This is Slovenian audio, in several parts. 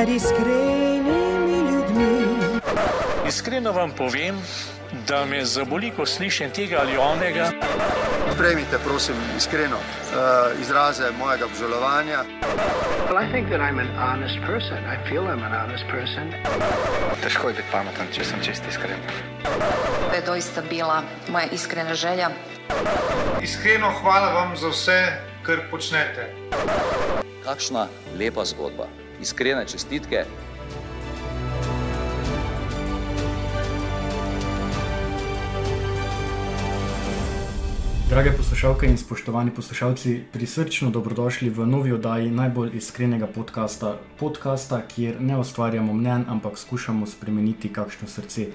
med iskrenimi ljudmi. Iskreno vam povem, da me zaboli, ko slišim tega ali onega. Prejmite, prosim, iskreno uh, izraze mojega obžalovanja. Well, I think that I'm an honest person. I feel I'm an honest person. Težko je biti pameten, če sem čest iskren. To je doista bila moja iskrena želja. Iskreno hvala vam za vse, kar počnete. Kakšna lepa zgodba, iskrene čestitke. Drage poslušalke in spoštovani poslušalci, prisrčno dobrodošli v novi oddaji najbolj iskrenega podcasta. Podcasta, kjer ne ustvarjamo mnen, ampak skušamo spremeniti kakšno srce.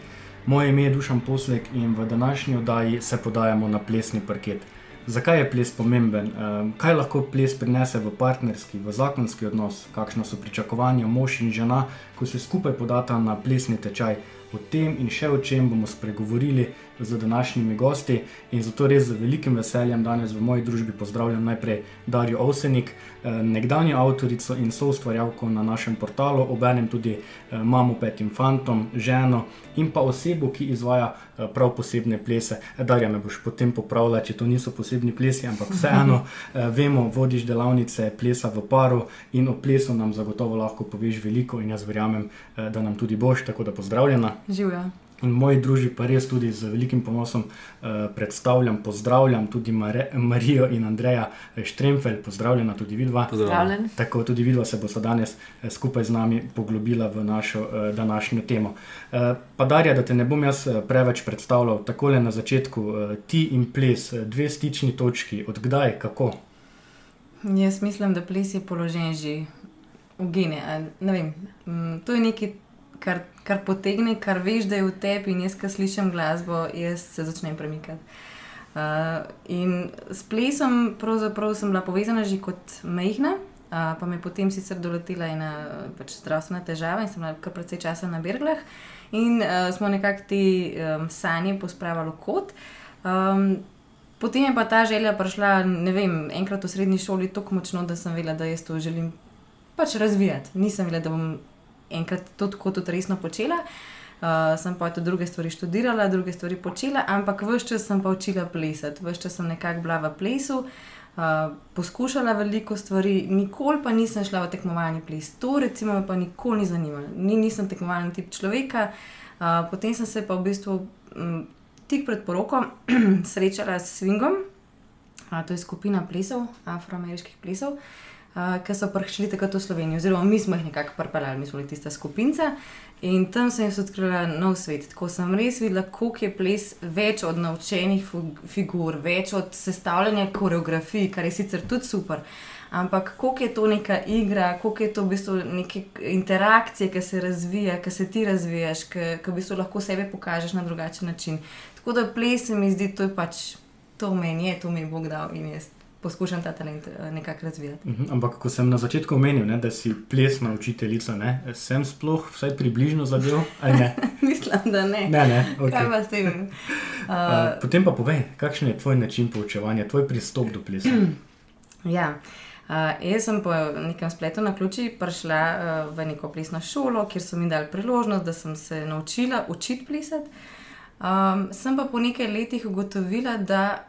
Moje ime je Dušan Poslek in v današnji oddaji se podajamo na plesni parket. Zakaj je ples pomemben? Ehm, Kaj lahko ples prinese v partnerski, v zakonski odnos? Kakšno so pričakovanja mož in žena, ko se skupaj podata na plesni tečaj? O tem in še o čem bomo spregovorili z današnjimi gosti. In zato res z velikim veseljem danes v moji družbi pozdravljam najprej Darijo Ovsenik, nekdanjo avtorico in soustvarjalko na našem portalu, obenem tudi eh, mamo petim fantom, ženo in pa osebo, ki izvaja eh, prav posebne plese. Darja me boš potem popravila, če to niso posebni plesi, ampak vseeno eh, vemo, vodiš delavnice plesa v paru in o plesu nam zagotovo lahko poveš veliko in jaz verjamem, eh, da nam tudi boš, tako da pozdravljena. Živijo. In moji družbi pa res tudi z velikim ponosom uh, predstavljam, pozdravljam tudi Mare, Marijo in Andreja Štremfelj, pozdravljena tudi vidva. Pozdravljen. Tako tudi vidva se bosta danes eh, skupaj z nami poglobila v našo uh, današnjo temo. Uh, pa Darja, da te ne bom jaz eh, preveč predstavljal, takole na začetku, uh, ti in ples, eh, dve stični točki, odkdaj, kako. Jaz mislim, da ples je položen že v Ne vem, mm, to je nekaj, kar, kar potegne, kar veš, da je v tebi in jaz, ki slišim glasbo, jaz se začnem premikati. Uh, in s plesom sem bila povezana že kot majhna, uh, pa me je potem sicer doletela ena pač zdravstvena težava in sem bila kar precej časa na Berglah. In uh, smo nekako te um, sanje pospravili kot. Um, potem je pa ta želja prišla, ne vem, enkrat v srednji šoli tako močno, da sem vedela, da jaz to želim pač razvijati. Nisem vedela, da bom enkrat to tako tudi resno počela. Uh, sem pa tudi druge stvari študirala, druge stvari počela, ampak vse čas sem pa učila plesati, vse čas sem nekako bila v plesu, uh, poskušala veliko stvari, nikoli pa nisem šla v tekmovalni ples. To recimo me pa nikoli ni zanimalo, ni, nisem tekmovalni tip človeka. Uh, potem sem se pa v bistvu m, tik pred poroko srečala s Swingom, uh, to je skupina plesov, afroameriških plesov. Uh, ki so prišli takrat v Slovenijo, oziroma mi smo jih nekako pripeljali, mi smo bili tista skupina in tam sem jaz odkrila nov svet. Tako sem res videla, koliko je ples več od naučenih figur, več od sestavljanja koreografij, kar je sicer tudi super. Ampak koliko je to neka igra, koliko je to v bistvu neke interakcije, ki se razvija, ki se ti razvijaš, ki v bistvu lahko sebe pokažeš na drugačen način. Tako da ples se mi zdi, to je pač to meni je, to mi je Bog dal in jaz poskušam ta talent eh, nekako razvijati. Mhm, Ampak, ko sem na začetku omenil, ne, da si plesna učiteljica, ne, sem sploh vsaj približno zadev ne? Mislim, da ne. Ne, ne, Kaj okay. pa s tem? Uh, potem pa povej, kakšen je tvoj način poučevanja, tvoj pristop do plesa. ja. Uh, jaz sem po nekem spletu na ključi prišla uh, v neko plesno šolo, kjer so mi dali priložnost, da sem se naučila učiti plesati. Um, sem pa po nekaj letih ugotovila, da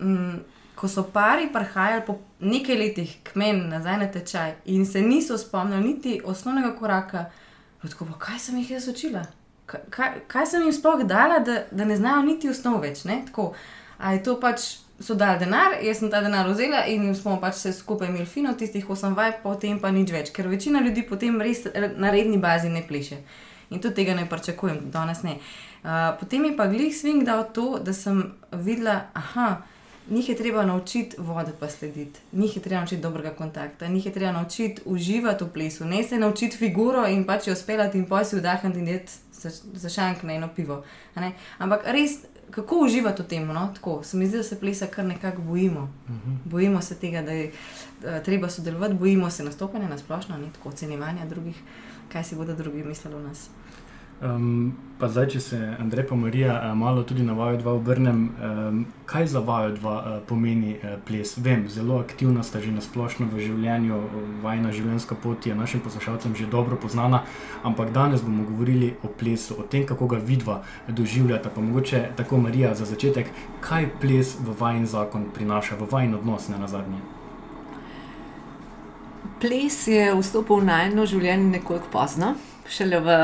um, ko so pari prihajali po nekaj letih k meni nazaj na tečaj in se niso spomnili niti osnovnega koraka, tako pa kaj sem jih jaz učila? Kaj, kaj, sem jim sploh dala, da, da ne znajo niti osnov več? Ne? Tako, a je to pač so dali denar, jaz sem ta denar vzela in smo pač se skupaj imeli fino, tistih 8 vaj, potem pa nič več, ker večina ljudi potem res na redni bazi ne pleše. In tudi tega ne pričakujem, danes ne. Uh, potem je pa glih swing dal to, da sem videla, aha, njih je treba naučiti voditi pa slediti, njih je treba naučiti dobrega kontakta, njih je treba naučiti uživati v plesu, ne se naučiti figuro in pač jo speljati in pa si vdahniti in deti za, za šank na eno pivo. Ampak res, kako uživati v tem? No? Tako, se mi zdi, da se plesa kar nekako bojimo. Mhm. Bojimo se tega, da je uh, treba sodelovati, bojimo se nastopanja na splošno, ne tako ocenjevanja drugih, kaj si bodo drugi mislili o nas. Um, pa zdaj, če se Andrej pa Marija uh, malo tudi na vaju dva obrnem, um, kaj za vaju dva uh, pomeni uh, ples? Vem, zelo aktivna sta že na splošno v življenju, vajna življenjska pot je našim poslušalcem že dobro poznana, ampak danes bomo govorili o plesu, o tem, kako ga vidva doživljata. Pa mogoče tako Marija za začetek, kaj ples v vajen zakon prinaša, v vajen odnos ne na zadnje. Ples je vstopil v najno življenje nekoliko pozno šele v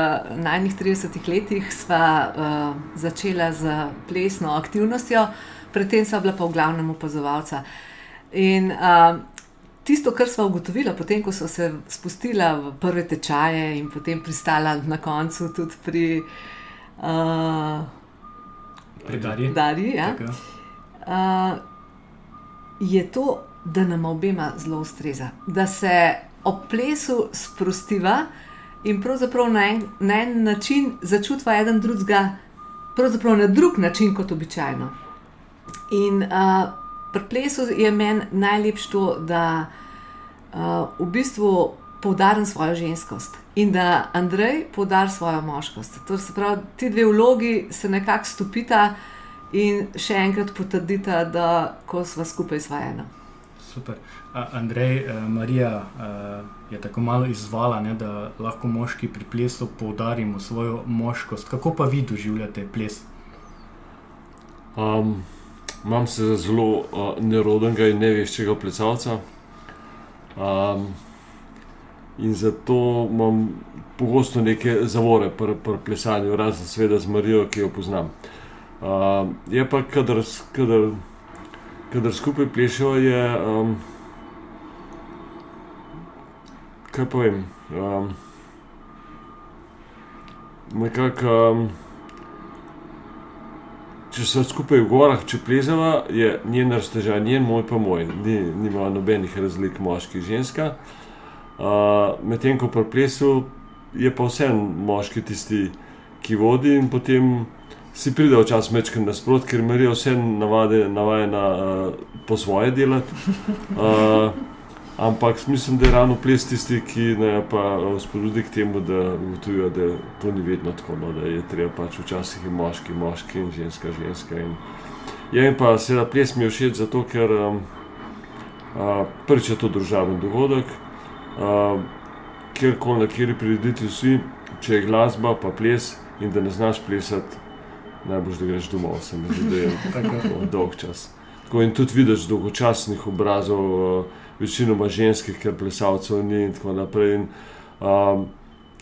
najnižjih 30 letih sva uh, začela z plesno aktivnostjo, predtem sva bila pa v glavnem opazovalca. In uh, tisto, kar sva ugotovila, potem ko sva se spustila v prve tečaje in potem pristala na koncu tudi pri. Uh, Darju. Darji, ja. uh, je to, da nam obema zelo ustreza, da se ob plesu sprostiva, in pravzaprav na en, na en način začutva eden drugega, pravzaprav na drug način kot običajno. In uh, pri plesu je meni najlepše to, da uh, v bistvu poudarim svojo ženskost in da Andrej poudari svojo moškost. To se pravi, ti dve vlogi se nekako stopita in še enkrat potrdita, da ko smo skupaj svajena. Super. Andrej, uh, Marija uh, je tako malo izvala, ne, da lahko moški pri plesu poudarimo svojo moškost. Kako pa vi doživljate ples? Um, imam se za zelo uh, nerodnega in neveščega plesalca. Um, in zato imam pogosto neke zavore pri pr plesanju, razen seveda z Marijo, ki jo poznam. Uh, je pa, kadar, kadar, kadar skupaj plešejo, je. Um, kaj povem. Um, nekako, um, če so skupaj v gorah, če plezava, je njen raztežaj, njen moj pa moj, ni, nima nobenih razlik, moški in ženska. Uh, Medtem ko pri plesu je pa vse moški tisti, ki vodi in potem. Si pride včasih mečkam nasprot, ker Marija vse navade, navajena uh, po svoje delati. Uh, Ampak mislim, da je ravno ples tisti, ki ne pa eh, spodbudi k temu, da ugotovijo, da to ni vedno tako, no, da je treba pač včasih in moški, moški in ženska, ženska. In, ja, in pa seveda ples mi je všeč zato, ker um, uh, prvič je to družaben dogodek, uh, kjerkoli na kjeri priditi vsi, če je glasba, pa ples in da ne znaš plesati, najbolj da greš domov, se mi zdi, da je tako dolg čas. Tako in tudi vidiš dolgočasnih obrazov. Uh, večinoma ženskih, ker plesalcev ni in tako naprej. In, um,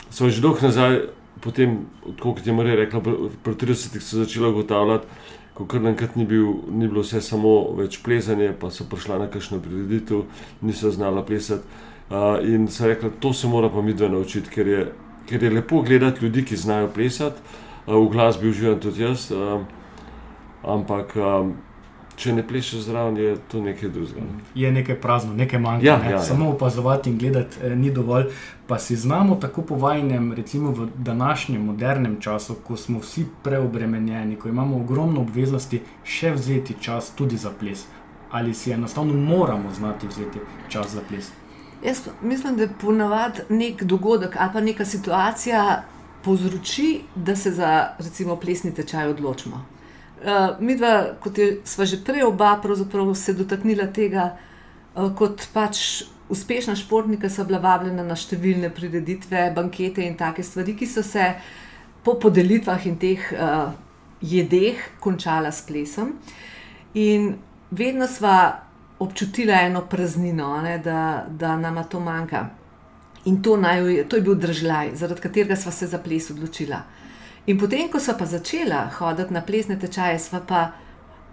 so že dolgo nazaj, potem, kot je Marija rekla, pri 30-ih so začela ugotavljati, ko kar naenkrat ni, bil, ni bilo vse samo več plezanje, pa so prišla na kakšno prireditev, niso znala plesati. Uh, in so rekla, to se mora pa mi dve naučiti, ker je, ker je lepo gledati ljudi, ki znajo plesati, v glasbi uživam tudi jaz. Uh, ampak um, če ne plešeš zraven, je to nekaj drugega. Je nekaj prazno, nekaj manjka. Ja, ne? ja, ja. Samo opazovati in gledati eh, ni dovolj. Pa si znamo tako povajnem, recimo v današnjem modernem času, ko smo vsi preobremenjeni, ko imamo ogromno obveznosti, še vzeti čas tudi za ples. Ali si enostavno moramo znati vzeti čas za ples? Jaz mislim, da je ponavadi nek dogodek ali pa neka situacija povzroči, da se za recimo plesni tečaj odločimo. Uh, mi dva, kot smo že prej oba, se dotaknila tega, uh, kot pač uspešna športnika, so bila vabljena na številne prireditve, bankete in take stvari, ki so se po podelitvah in teh uh, jedeh končala s plesom. In vedno sva občutila eno praznino, ne, da, da nama to manjka. In to, naj, to je bil držaj, zaradi katerega sva se za ples odločila. In potem, ko smo pa začela hoditi na plesne tečaje, smo pa,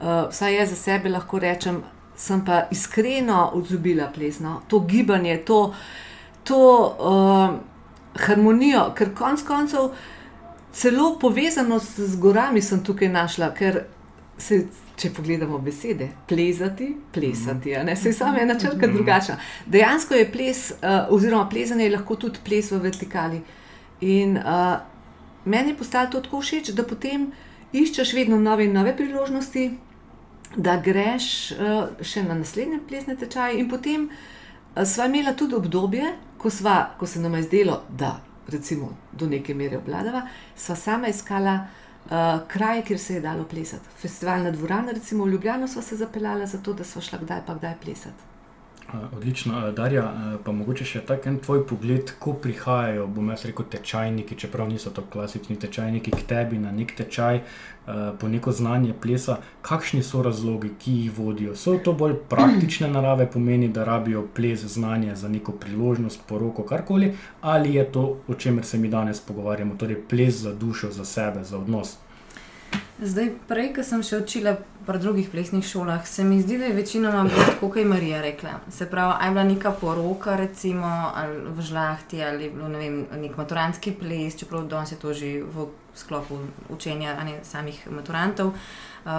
uh, vsaj jaz za sebe lahko rečem, sem pa iskreno vzljubila plesno, to gibanje, to, to uh, harmonijo, ker konec koncev celo povezanost z gorami sem tukaj našla, ker se. Če pogledamo besede, plezati, plesati, se je samo ena črka drugačna. Dejansko je ples, uh, oziroma plezanje je lahko tudi ples v vertikali. In uh, meni je postalo to tako všeč, da potem iščeš vedno nove in nove priložnosti, da greš uh, še na naslednje plesne tečaje. In potem uh, sva imela tudi obdobje, ko, sva, ko se nam je zdelo, da recimo, do neke mere obvladava, sva sama iskala uh, kraje, kjer se je dalo plesati. Festivalna dvorana, recimo v Ljubljano, sva se zapeljala zato, da sva šla kdaj pa kdaj plesati. Odlično, Darja, pa mogoče še tak en tvoj pogled, ko prihajajo, bom jaz rekel, tečajniki, čeprav niso to klasični tečajniki, k tebi na nek tečaj, po neko znanje plesa. Kakšni so razlogi, ki jih vodijo? So to bolj praktične narave, pomeni, da rabijo ples, znanje za neko priložnost, poroko, karkoli, ali je to, o čemer se mi danes pogovarjamo, torej ples za dušo, za sebe, za odnos? Zdaj, prej, ko sem še učila pri drugih plesnih šolah, se mi zdi, da je večinoma bilo tako, kot je Marija rekla. Se pravi, aj bila neka poroka, recimo v žlahti ali bilo, ne vem, nek maturantski ples, čeprav danes je to že v sklopu učenja ne, samih maturantov. Uh,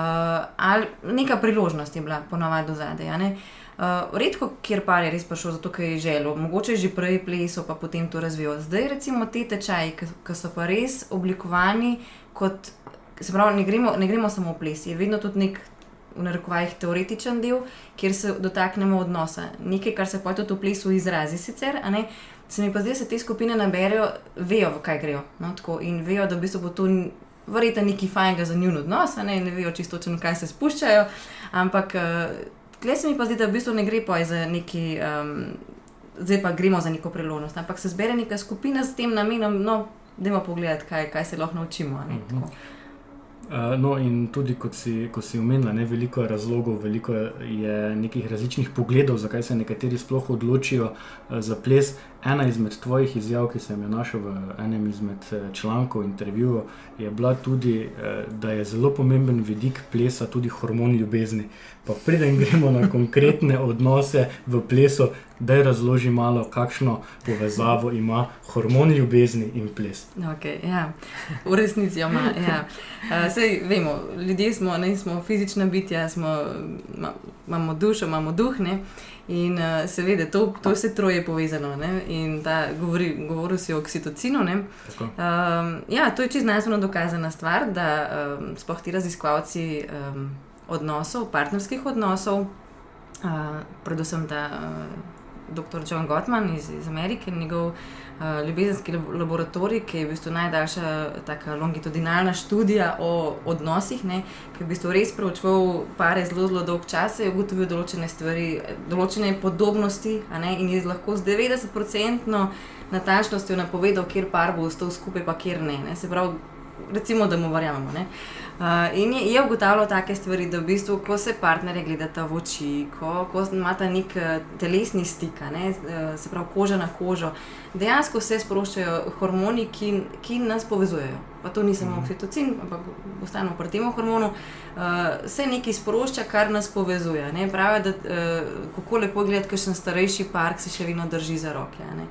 ali neka priložnost je bila ponovadi do zadaj. Uh, redko, kjer pa je res prišel zato, ker je želel, mogoče že prej plesal, pa potem to razvijal. Zdaj, recimo, te tečaji, ki so pa res oblikovani kot se pravi, ne gremo, ne gremo samo v ples, je vedno tudi nek. V narekovajih teoretičen del, kjer se dotaknemo odnosa. Nekaj, kar se potem v plesu izrazi, sicer, se mi pa zdi, da se te skupine naberijo, vejo, v kaj grejo. No, tako, in vejo, da bi se bo to verjetno nekaj fajnega za njun odnos, ne, ne vejo čisto, če kaj se spuščajo. Ampak, tle se mi pa zdi, da v bistvu ne gre pa za neki, um, zdaj pa gremo za neko priložnost, ampak se zbere neka skupina s tem namenom, no, da imamo pogled, kaj, kaj se lahko naučimo. Ne, mm -hmm. Uh, no, in tudi, kot si, ko si omenila, ne, veliko je razlogov, veliko je nekih različnih pogledov, zakaj se nekateri sploh odločijo uh, za ples. Ena izmed tvojih izjav, ki sem jo našel v enem izmed člankov, intervjujev, je bila tudi, uh, da je zelo pomemben vidik plesa tudi hormon ljubezni. Pa preden gremo na konkretne odnose v plesu, da razloži malo, kakšno povezavo ima hormon ljubezni in ples. Okay, ja. V resnici ima. Ja. Uh, sej, vemo, ljudje smo, ne smo fizična bitja, smo, ma, imamo dušo, imamo duh. Ne? In uh, seveda, to, to vse troje povezano. Ne? In da govori, govoril si o oksitocinu. Um, ja, to je čisto znanstveno dokazana stvar, da um, sploh ti raziskovalci um, odnosov, partnerskih odnosov, uh, predvsem da. Uh, dr. John Gottman iz, iz Amerike, njegov uh, ljubezenski laboratorij, ki je v bistvu najdaljša tako longitudinalna študija o odnosih, ne, ki je v bistvu res preučeval pare zelo, zelo dolg čas, je ugotovil določene stvari, določene podobnosti ne, in je lahko z 90-odstotno natančnostjo napovedal, kjer par bo ostal skupaj, pa kjer ne. ne. Se pravi, recimo, da mu verjamemo. Uh, in je, je ugotavljal take stvari, da v bistvu, ko se partnerje gledata v oči, ko, ko imata nek telesni stik, ne, se pravi koža na kožo, dejansko se sproščajo hormoni, ki, ki nas povezujejo. Pa to ni samo oksitocin, ampak ostanemo pri tem hormonu. Uh, se nekaj sprošča, kar nas povezuje. Pravi, da uh, kako lepo gledati, ker še starejši park se še vedno drži za roke. Uh,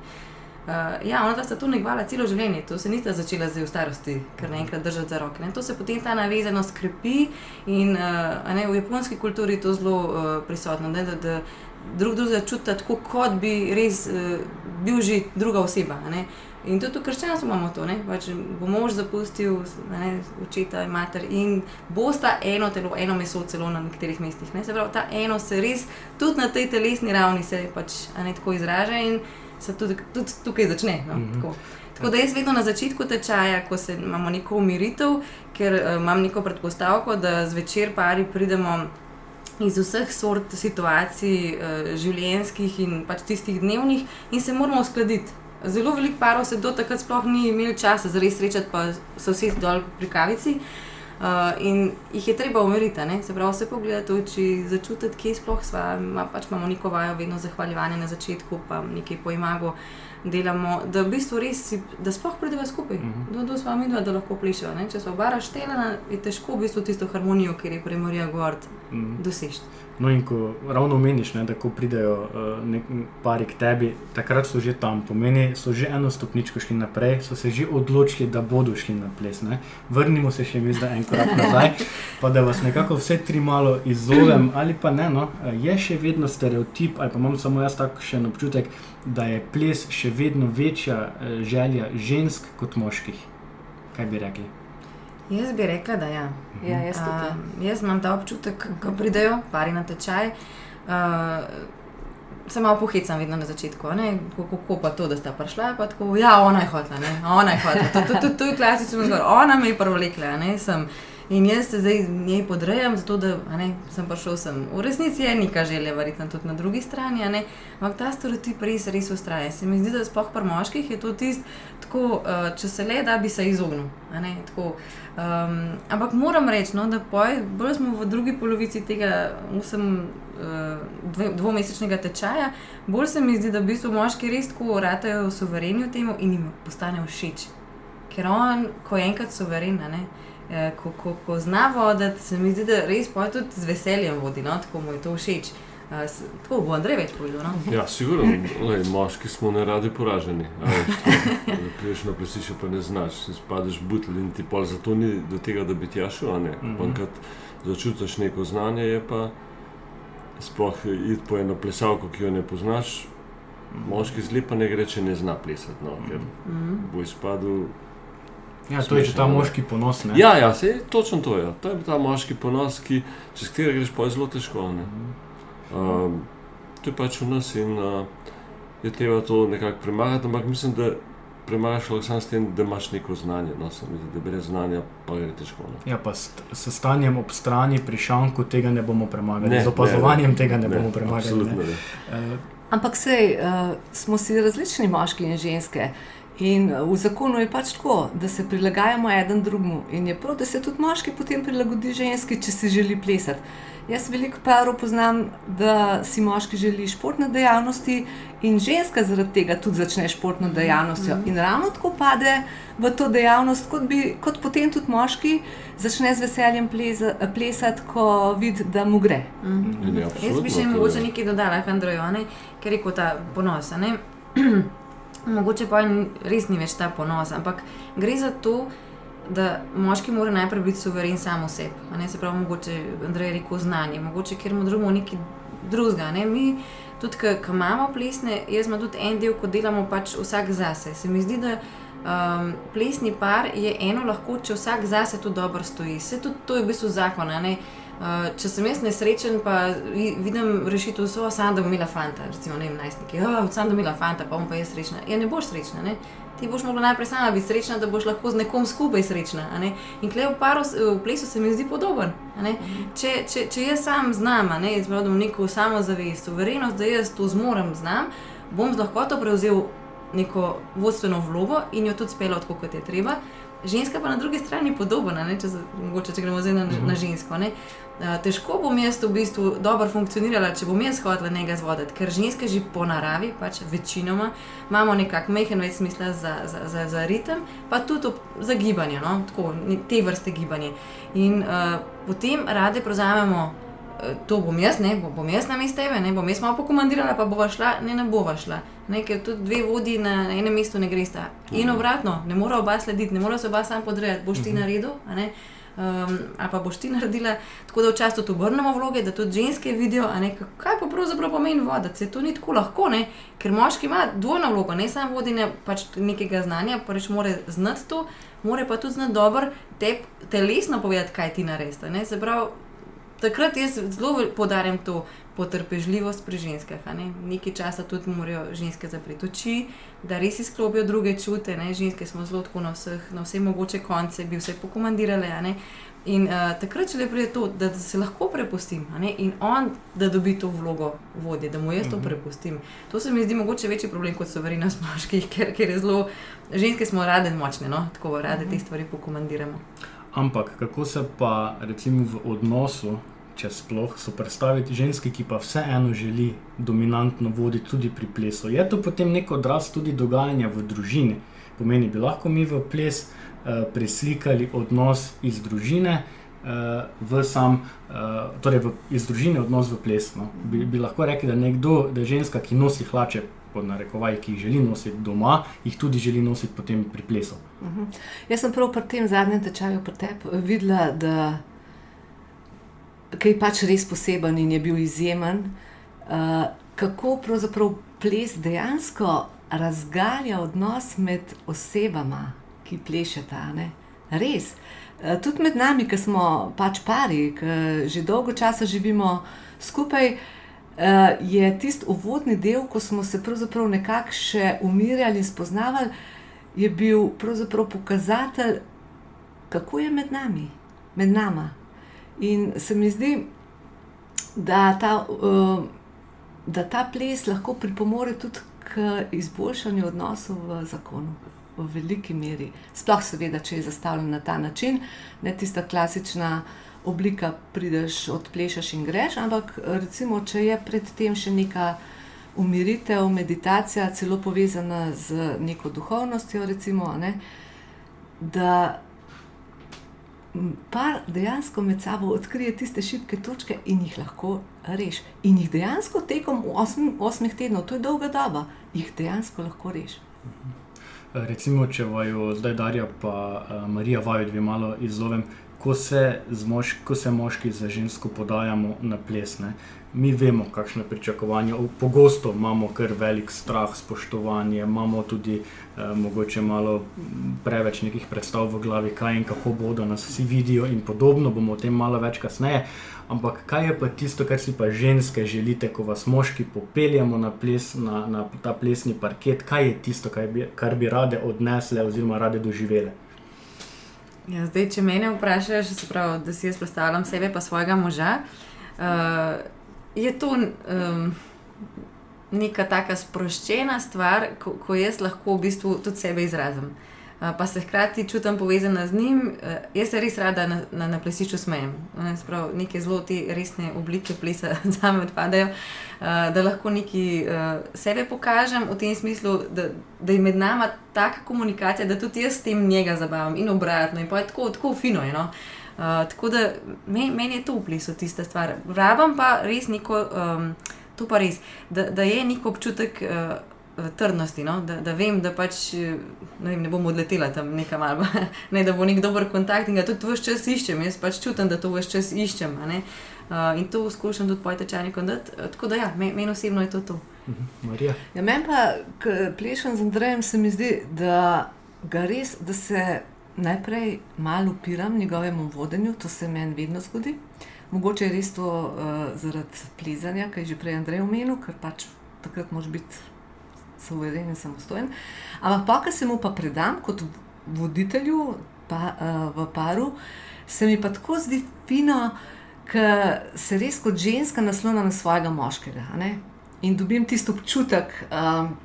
ja, ona sta to negvala celo življenje, to se nista začela zdaj v starosti, ker naenkrat držati za roke. Ne? To se potem ta navezanost krepi in uh, ne, v japonski kulturi je to zelo uh, prisotno, ne? da, da drug drugega čuti tako, kot bi res uh, bil že druga oseba. Ne? In tudi v krščanstvu imamo to, da pač bo mož zapustil ne, očeta in mater in bosta eno telo, eno meso celo na nekaterih mestih. Ne? Se pravi, ta eno se res tudi na tej telesni ravni se pač ne tako izraža se tudi, tudi tukaj začne. No? Mm -hmm. tako. tako da jaz vedno na začetku tečaja, ko se imamo neko umiritev, ker uh, imam neko predpostavko, da zvečer pari pridemo. Iz vseh sort situacij, uh, življenjskih in pač tistih dnevnih, in se moramo uskladiti. Zelo veliko parov se do takrat sploh ni imel časa za res srečati, pa so vsi dol pri kavici. Uh, Uh, in jih je treba umiriti, se pravi, vse pogledati v oči, začutiti, kje sploh smo. Ma, pač imamo neko vajo, vedno zahvaljevanje na začetku, pa nekaj pojmago delamo, da v bistvu res, si, da sploh pridemo skupaj, mm -hmm. da smo mi dva, da lahko plišemo. Če smo bara štelena, je težko v bistvu tisto harmonijo, ki je premorja gor, mm -hmm. doseči. No, in ko ravno meniš, ne, da ko pridejo uh, pari k tebi, takrat so že tam, pomeni, so že eno stopničko šli naprej, so se že odločili, da bodo šli na ples. Ne. Vrnimo se še mi zdaj en korak nazaj, pa da vas nekako vse tri malo izzovem, ali pa ne. No, je še vedno stereotip, ali pa imam samo jaz takšen občutek, da je ples še vedno večja uh, želja žensk kot moških. Kaj bi rekli? Jaz bi rekla, da ja. ja jaz, uh, jaz imam ta občutek, ko pridejo pari na tečaj. Uh, se malo pohecam vedno na začetku, kako, pa to, da sta prišla, pa tako, ja, ona je hotla, ne, ona je hotla, to, to, to, to je klasičen odgovor, ona me je prvlekla, ne, sem. In jaz se zdaj njej podrejam, zato da ne, sem prišel sem. V resnici je neka želja, verjetno tudi na drugi strani, ampak ta stereotip res, res ustraja. Se mi zdi, da spoh pri moških je to tisto, uh, če se le da, bi se izognil, ne, tako. Um, ampak moram reči, no, da poj, bolj smo v drugi polovici tega osem, uh, dve, dvomesečnega tečaja, bolj se mi zdi, da v bistvu moški res tako suvereni v tem in jim postane všeč. Ker on, ko je enkrat suveren, a ne, eh, ko, ko, ko zna voditi, se mi zdi, da res poj tudi z veseljem vodi, no, tako mu je to všeč. Uh, tako bo Andrej več povedal. No? Ja, sigurno, lej, moški smo ne radi poraženi. da Priješ na plesišče, pa ne znaš, si spadeš butl in ti pol zato ni do tega, da bi ti jašel, a ne. Mhm. Pa kad začutiš neko znanje, je pa sploh iti po eno plesalko, ki jo ne poznaš, moški zli pa ne gre, če ne zna plesati, no, ker Mhm. bo izpadel Ja, to je ta ne. moški ponos. Ne? Ja, ja, se, točno to je. To je ta moški ponos, ki, čez katerega greš pa zelo težko. ne. Um, to je pač v nas in uh, je treba to nekako premagati, ampak mislim, da premagaš lahko samo s tem, da imaš neko znanje. No, se mi zdi, da brez znanja pa gre težko. Ne. Ja, pa s, s stanjem ob strani pri šanku tega ne bomo premagali, Ne, z opazovanjem ne, tega ne, ne, bomo premagali. absolutno Ne. ne. Uh, Ampak sej, uh, smo si različni moški in ženske. In uh, v zakonu je pač tako, da se prilagajamo eden drugemu. In je prav, da se tudi moški potem prilagodi ženski, če si želi plesati. Jaz veliko parov poznam, da si moški želi športne dejavnosti, in ženska zaradi tega tudi začne športno dejavnostjo. In ravno tako pade v to dejavnost, kot, bi, kot potem tudi moški začne z veseljem pleza, plesati, ko vidi, da mu gre. In je Jaz bi še mogoče je. nekaj dodala, Andrejo, a ne, ker je rekel ta ponos. mogoče pa res ni več ta ponos, ampak gre za to, da moški mora najprej biti suveren sam v sebi. Ne, se pravi, mogoče Andrej je rekel znanje, mogoče ker mu drugemu nekaj drugega. Ne. Mi tudi, ki imamo plesne, jaz imam tudi en del, ko delamo pač vsak zase. Se mi zdi, da um, plesni par je eno lahko, če vsak zase tudi dobro stoji. Se tudi to je v bistvu zakon. Uh, če sem jaz nesrečen, pa vi- vidim rešitev, so samo da bom imela fanta, recimo ne vem, najstniki. Oh, samo da bom imela fanta, pa bom pa jaz srečna. Ja, ne boš srečna, ne? Ti boš mogla najprej sama biti srečna, da boš lahko z nekom skupaj srečna. ne. In klej v paru, v plesu se mi zdi podoben. Če, če, če jaz sam znam, ne, izvedem neko samozavest, suverenost, da jaz to zmorem, znam, bom z lahkoto prevzel neko vodstveno vlogo in jo tudi speljal tako, kot je treba. Ženska pa na drugi strani podobna, ne, če, mogoče, če gremo zdaj na, na žensko. Ne. Uh, težko bom jaz v bistvu dobro funkcionirala, če bom jaz hotela nekaj zvoditi, ker ženske že po naravi, pač večinoma, imamo nekako mehen več smisla za, za, za, za ritem, pa tudi ob, za gibanje, no? tako, te vrste gibanja. In uh, potem rade prevzamemo, to bom jaz, ne bom, bom jaz na mestu tebe, ne bom jaz malo pokomandirala, pa bova šla, ne, ne bova šla. Ne, ker tudi dve vodi na enem mestu ne gresta. In obratno, ne mora oba slediti, ne mora se oba sam podrejati, boš ti Mhm. naredil, a ne. Um, ali pa boš ti naredila, tako da včasih tudi obrnemo vloge, da tudi ženske vidijo, ne, kaj pa pravzaprav pomeni voditi. Se to ni tako lahko, ne? ker moški ima dvojno vlogo, ne samo vodenje pač nekega znanja, pa reč mora znati to, mora pa tudi znati dobro te telesno povedati, kaj ti ne. Se pravi, takrat jaz zelo poudarjam to potrpežljivost pri ženskah. Ne? Nekaj časa tudi morajo ženske zapreti oči, da res izklopijo druge čute. Ne? Ženske smo zelo tako na, vseh, na vse mogoče konce, bi vse pokomandirale. In uh, takrat, če le pride to, da se lahko prepustim in on, da dobi to vlogo vodje, da mu jaz to Mhm. prepustim. To se mi zdi mogoče večji problem kot soverenost moških, ker, ker je zelo, ženske smo rade močne, no? tako rade te stvari pokomandiramo. Ampak kako se pa recimo v odnosu, če sploh, so predstaviti ženski, ki pa vseeno želi dominantno voditi tudi pri plesu? Je to potem nek odraz tudi dogajanja v družini? Pomeni, bi lahko mi v ples uh, preslikali odnos iz družine. Uh, v sam, uh, torej v, iz družine odnos v ples. No. Bi, bi lahko rekli, da, nekdo, da je ženska, ki nosi hlače, pod narekovaj, ki jih želi nositi doma, jih tudi želi nositi potem pri plesu. Mhm. Jaz sem prav pri tem zadnjem tečaju pri tebi videla, da je pač res poseben in je bil izjemen, uh, kako pravzaprav ples dejansko razgalja odnos med osebama, ki plešeta. ne. Res. Eh, Tudi med nami, ki smo pač pari, ki že dolgo časa živimo skupaj, uh, je tisti uvodni del, ko smo se pravzaprav nekako še umirjali in spoznavali, je bil pravzaprav pokazatelj, kako je med nami, med nama. In se mi zdi, da ta, uh, da ta ples lahko pripomore tudi k izboljšanju odnosov v zakonu. V veliki meri, sploh seveda, če je zastavljen na ta način, ne tista klasična oblika, prideš, odplešaš in greš, ampak recimo, če je predtem še neka umiritev, meditacija, celo povezana z neko duhovnostjo, recimo, ne, da par dejansko med sabo odkrije tiste šibke točke in jih lahko reši. In jih dejansko tekom osm, osmih tednov, to je dolga doba, jih dejansko lahko reši. Recimo, če vaju zdaj Darja in Marija vaju dve malo izzovem, ko se, mož, ko se moški za žensko podajamo na ples. Ne? Mi vemo, kakšne pričakovanja. Pogosto imamo kar velik strah, spoštovanje, imamo tudi eh, mogoče malo preveč nekih predstav v glavi, kaj in kako bodo nas vsi vidijo, in podobno. Bomo o tem malo več kasneje. Ampak kaj je pa tisto, kar si pa ženske želite, ko vas moški popeljemo na, ples, na, na ta plesni parket, kaj je tisto, kar bi, kar bi rade odnesle oziroma rade doživele? Ja, zdaj, če me vprašaš, pravi, da si jaz predstavljam sebe in svojega moža, uh, je to um, neka taka sproščena stvar, ko, ko jaz lahko v bistvu tudi sebe izrazim. Uh, pa se hkrati čutim povezana z njim, uh, jaz se res rada na, na, na plesišču smejem. Sprav, neke zelo te resne oblike plesa za me odpadajo, da lahko uh, sebe pokažem v tem smislu, da, da je med nami taka komunikacija, da tudi jaz s tem njega zabavam in obratno. In pa je tako, tako fino. Je, no? uh, tako da meni, meni je to v plesu tista stvar. Rabam pa res neko, um, to pa res, da, da je nek občutek uh, trdnosti, no? da, da vem, da pač ne, vem, ne bom odletela tam nekam ali ne, da bo nek dober kontakt in ga tudi vse čas iščem. Jaz pač čutim, da to vse čas iščem. Uh, in to skušam tudi pojte čajnikom. Tako da ja, meni men osebno je to to. Mhm. Ja, meni pa, ko plešem z Andrejem, se mi zdi, da ga res, da se najprej malo upiram njegovemu vodenju, to se meni vedno zgodi. Mogoče je res to uh, zaradi plezanja, kaj je že prej Andrej omenil, ker pač takrat moraš biti soveren in samostojen. Ampak pa, kar se mu pa predam kot voditelju pa, uh, v paru, se mi pa tako zdi fino, ker se res kot ženska naslona na svojega moškega. In dobim tisto občutek, um,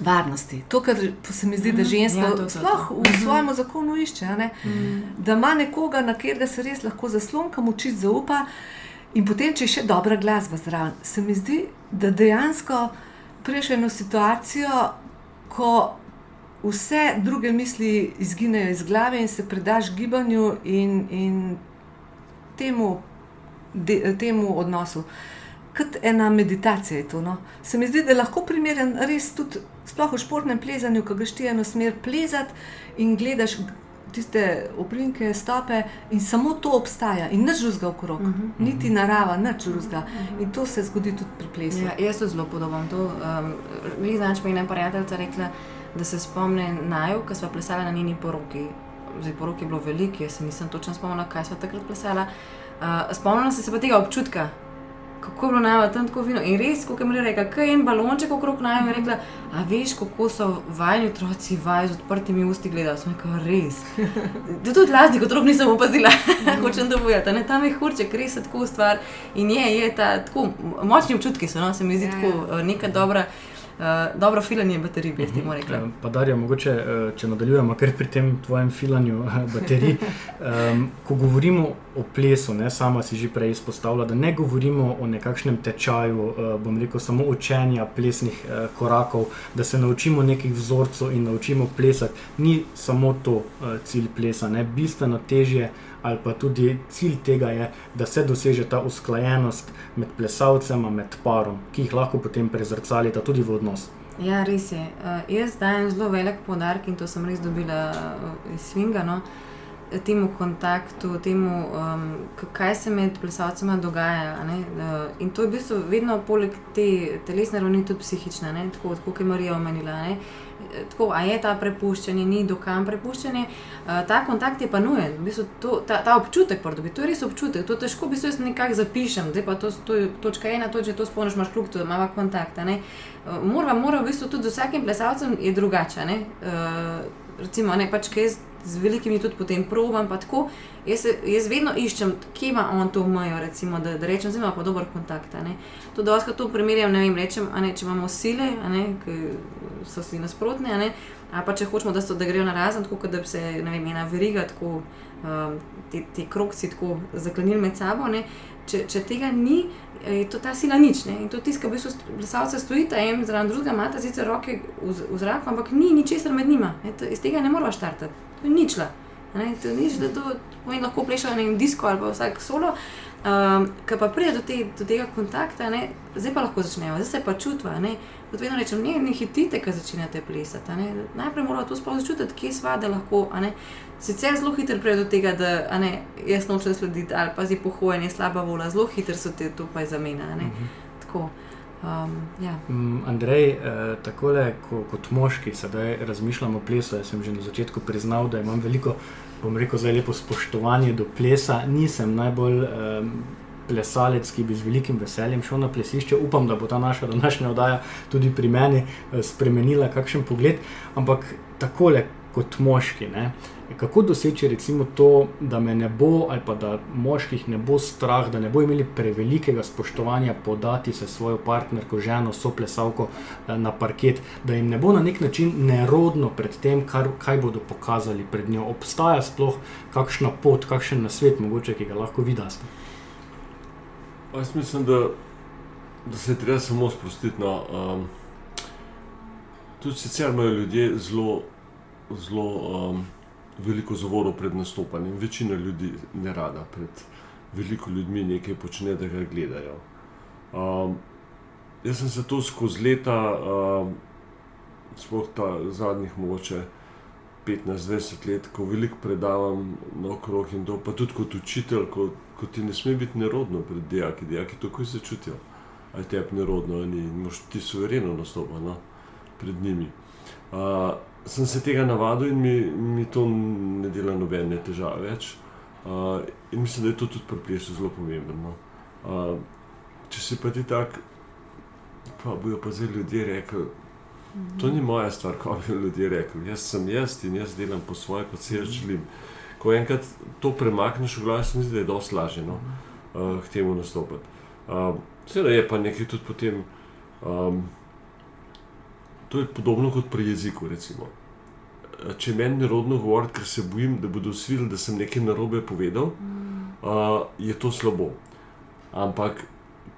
varnosti. To, kar se mi zdi, da mhm. ženska ja, sploh v mhm. svojem zakonu išče, mm. da ima nekoga, na katerega se res lahko zaslonka, moči zaupa. In potem, če je še dobra glasba zraven, se mi zdi, da dejansko prejš eno situacijo, ko vse druge misli izginejo iz glave in se predaš gibanju in, in temu, de, temu odnosu. Kot ena meditacija je to. No. Se mi zdi, da je lahko primeren res tudi sploh v športnem plezanju, ko greš ti eno smer plezati in gledaš tiste oprinke, stope in samo to obstaja in nič drugega okrog, uh -huh. niti narava, nič drugega. Uh -huh. In to se zgodi tudi pri plesu. Ja, jaz to zelo podobam. Mi um, znaš, pa je ena prijateljica rekla, da se spomne naju, ko smo plesali na njeni poroki. Zdaj, porok je bilo veliko, jaz se nisem točno spomnila, kaj smo takrat plesala. Uh, spomnila sem se pa tega občutka, kako je bilo najmo tam tako fino. In res, kot je mi rekla, kaj je en balonček okrog najmo, je rekla, a veš, kako so vajni otroci vaj z odprtimi usti gledali. Sem rekla, res. To tudi lazni, kot rob nisem opazila, hočem da bojati. Ne, tam je hurček, res je tako stvar. In je, je ta, tako močni občutki so, no, se mi zdi ja, tako ja. neka dobra. Uh, dobro filanje baterij, bi temu rekla. Uh, pa Darja, mogoče, uh, če nadaljujemo kar pri tem tvojem filanju baterij. Um, ko govorimo o plesu, ne, sama si že prej izpostavila, da ne govorimo o nekakšnem tečaju, bom rekel, samo učenja plesnih korakov, da se naučimo nekih vzorcev in naučimo plesati. Ni samo to cilj plesa, ne, bistveno težje ali pa tudi cilj tega je, da se doseže ta usklajenost med plesalcema, med parom, ki jih lahko potem prezrcalita tudi v odnos. Ja, res je. Uh, jaz dajem zelo velik podarek in to sem res dobila uh, iz Svinga. No? temu kontaktu, temu, um, kaj se med plesalcema dogaja. Uh, in to je v bistvu vedno poleg te telesne ravni tudi psihična, ne? tako kot je Marija omenila. Ne? Tako, a je ta prepuščanje, ni dokam prepuščanje. Uh, ta kontakt je pa nujen, v bistvu to, ta, ta občutek, prdobi, to je res občutek. To težko v bistvu jaz nekako zapišem, zdaj pa to, to je točka ena, to če to spomniš, imaš kljub temu, ima kontakt. Uh, mora, mora v bistvu tudi z vsakim plesalcem je drugače. Uh, recimo, ne pač kaj z velikimi tudi potem probam. Jaz, jaz vedno iščem, kje ima on to mejo, recimo, da, da rečem, pa dober kontakt. To, da lahko to primerjam, ne vem, rečem, ne, če imamo sile, ki so si nasprotne, ali pa če hočemo, da, so, da grejo na razen, tako da bi se vem, ena veriga, tako, um, te, te krokci tako zaklenili med sabo. Ne, če, če tega ni, je to ta sila nič. Ne? In to tiska, v bistvu, plesalce stojita en zraven drugega, imata sicer roke v, v zraku, ampak ni ničesar med njima. To, iz tega ne moreš štartati to je ničla. Ne, to je nič, da to lahko plešajo na disko ali pa vsak solo. Um, Ker pa pride do, te, do tega kontakta, ne, zdaj pa lahko začnejo, zdaj se pa čutva. Kot vedno rečem, ne, ne hitite, ko začnete plesati. Najprej moramo to sploh začutiti, kje sva, da lahko. Sicer zelo hitro pride do tega, da ne, jaz nočem slediti ali pa zdaj pohojanje, slaba vola, zelo hitro so te to pa zamenjali. Uh mhm. -huh. Um, ja. um, Andrej, eh, takole, ko, kot moški, sedaj razmišljamo o plesu. Jaz sem že na začetku priznal, da imam veliko, bom rekel, zelo lepo spoštovanje do plesa. Nisem najbolj um, plesalec, ki bi z velikim veseljem šel na plesišče. Upam, da bo ta naša današnja oddaja tudi pri meni eh, spremenila kakšen pogled. Ampak takole, kot moški. Ne? Kako doseči recimo to, da me ne bo, ali pa da moških ne bo strah, da ne bo imeli prevelikega spoštovanja podati se svojo partnerko, ženo, soplesalko eh, na parket, da jim ne bo na nek način nerodno pred tem, kar, kaj bodo pokazali pred njo. Obstaja sploh kakšna pot, kakšen nasvet, mogoče, ki ga lahko vidiš? Jaz mislim, da, da se treba samo sprostiti. No, um, tudi sicer imajo ljudje zelo zelo um, veliko zavorov pred nastopanjem. Večina ljudi ne rada pred veliko ljudmi nekaj počne, da ga gledajo. Um, jaz sem se to skozi leta, um, sploh ta zadnjih mogoče 15-20 let, ko veliko predavam na okrog in to, pa tudi kot učitelj, ko, ko ti ne sme biti nerodno pred dijaki, dijaki tako se čutijo. Aj tebi nerodno, ali ti suvereno nastopa no, pred njimi. Uh, sem se tega navadil in mi, mi to ne dela nobene težave več. Uh, in mislim, da je to tudi pri plesu zelo pomembno. Uh, če si pa ti tak, pa bojo pa zdaj ljudje rekli. To ni moja stvar, kot bi ljudje rekli. Jaz sem jaz in jaz delam po svoje, kot se jaz želim. Ko enkrat to premakneš v glavi, se mi zdi, da je dosti lažje no, uh, k temu nastopiti. Uh, Seveda je pa nekaj tudi potem. Um, To je podobno kot pri jeziku. Recimo. Če meni je rodno govoriti, ker se bojim, da bodo vsi videli, da sem nekaj narobe povedal, uh, je to slabo. Ampak,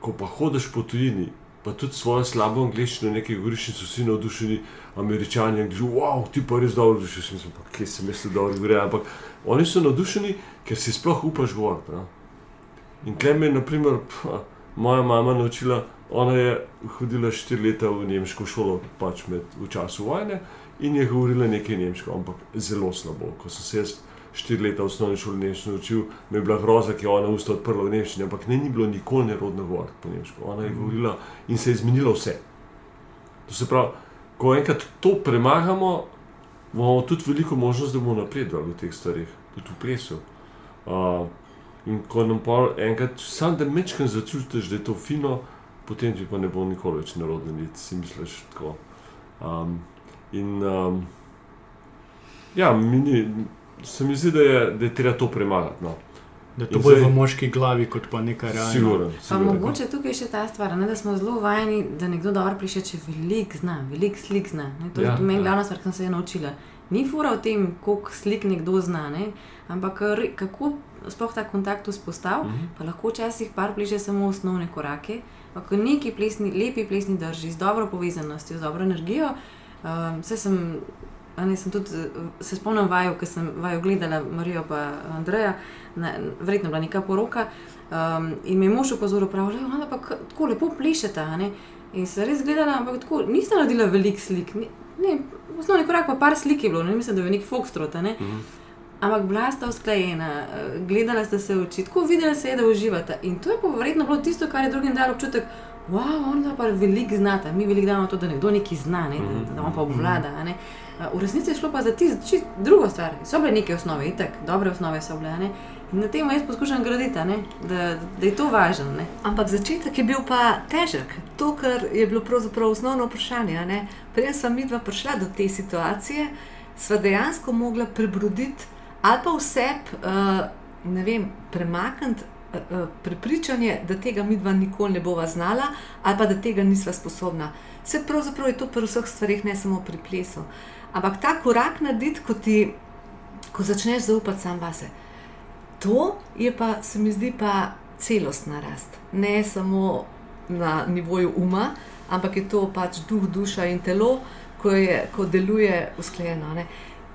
ko pa hodiš po tujini, pa tudi svojo slabo angliščino, nekaj govoriš, in so vsi navdušeni, američani, ki že, wow, ti pa res dobro, že sem pa, kje sem jaz dobro govoril. Ampak oni so navdušeni, ker si sploh upaš govoriti. In kaj me je, naprimer, pah, moja mama naučila. Ona je hodila štiri leta v nemško šolo, pač med, v času vojne in je govorila nekaj nemško, ampak zelo slabo. Ko sem se jaz štiri leta v osnovni šoli nemško naučil, me je bila groza, ki je ona usta odprla v nemščini, ampak ne ni bilo nikoli nerodno govoriti po nemško. Ona je govorila in se je zmenilo vse. To se pravi, ko enkrat to premagamo, imamo tudi veliko možnost, da bomo napredovali v teh stvarih, tudi v plesu. Uh, in ko nam pa enkrat, sam da mečkam začutiš, da je to fino potem ti pa ne bo nikoli več narodno, niti si misliš tako. Um, in um, ja, mini, se mi zdi, da je, da je treba to premagati. No. Da to bo zdaj... v moški glavi, kot pa nekaj realnega. Mogoče tukaj je še ta stvar, ne, da smo zelo vajeni, da nekdo dobro piše, če velik zna, velik slik zna. Ne, to ja, je meni ja. glavna stvar, ki sem se je naučila. Ni fura v tem, koliko slik nekdo zna, ne, ampak kako sploh ta kontakt vzpostaviti, uh mhm. -huh. pa lahko včasih par pliže samo osnovne korake. Ko neki plesni, lepi plesni drži z dobro povezanostjo, z dobro energijo. Um, sem, ne, sem tudi, se spomnim vaju, ki sem vaju gledala, Marijo in Andreja, ne, verjetno bila neka poroka. Um, in mi je mož opozoril, da je tako lepo plešeta. In se res gledala, ampak tako nista naredila velik slik. Ne, osnovni korak, pa par slik je bilo, ne mislim, da je nek fokstrot. Uh -huh. Ampak bila sta usklajena, eh, gledala sta se v oči, tako videla se je, da uživata. In to je pa verjetno bilo tisto, kar je drugim dalo občutek. Wow, on pa veliko znata, mi veliko damo to, da nekdo nekaj zna, ne? da, da on pa obvlada. a ne. Eh, V resnici je šlo pa za tisto drugo stvar. So bile neke osnove, itak, dobre osnove so bile. a Ne? In na tem jaz poskušam graditi, a ne, da, da je to važno. ne. Ampak začetek je bil pa težek. To, kar je bilo pravzaprav osnovno vprašanje. a ne. Preden smo mi dva prišla do te situacije, sva dejansko mogla prebroditi ali pa vse, uh, ne vem, premakniti uh, prepričanje, da tega mi dva nikoli ne bova znala, ali pa da tega nisva sposobna. Vse pravzaprav je to pri vseh stvarih, ne samo pri plesu. Ampak ta korak narediti, ko, ti, ko začneš zaupati sam vase. To je pa, se mi zdi, pa celostna rast. Ne samo na nivoju uma, ampak je to pač duh, duša in telo, ko, je, ko deluje usklajeno. Ne?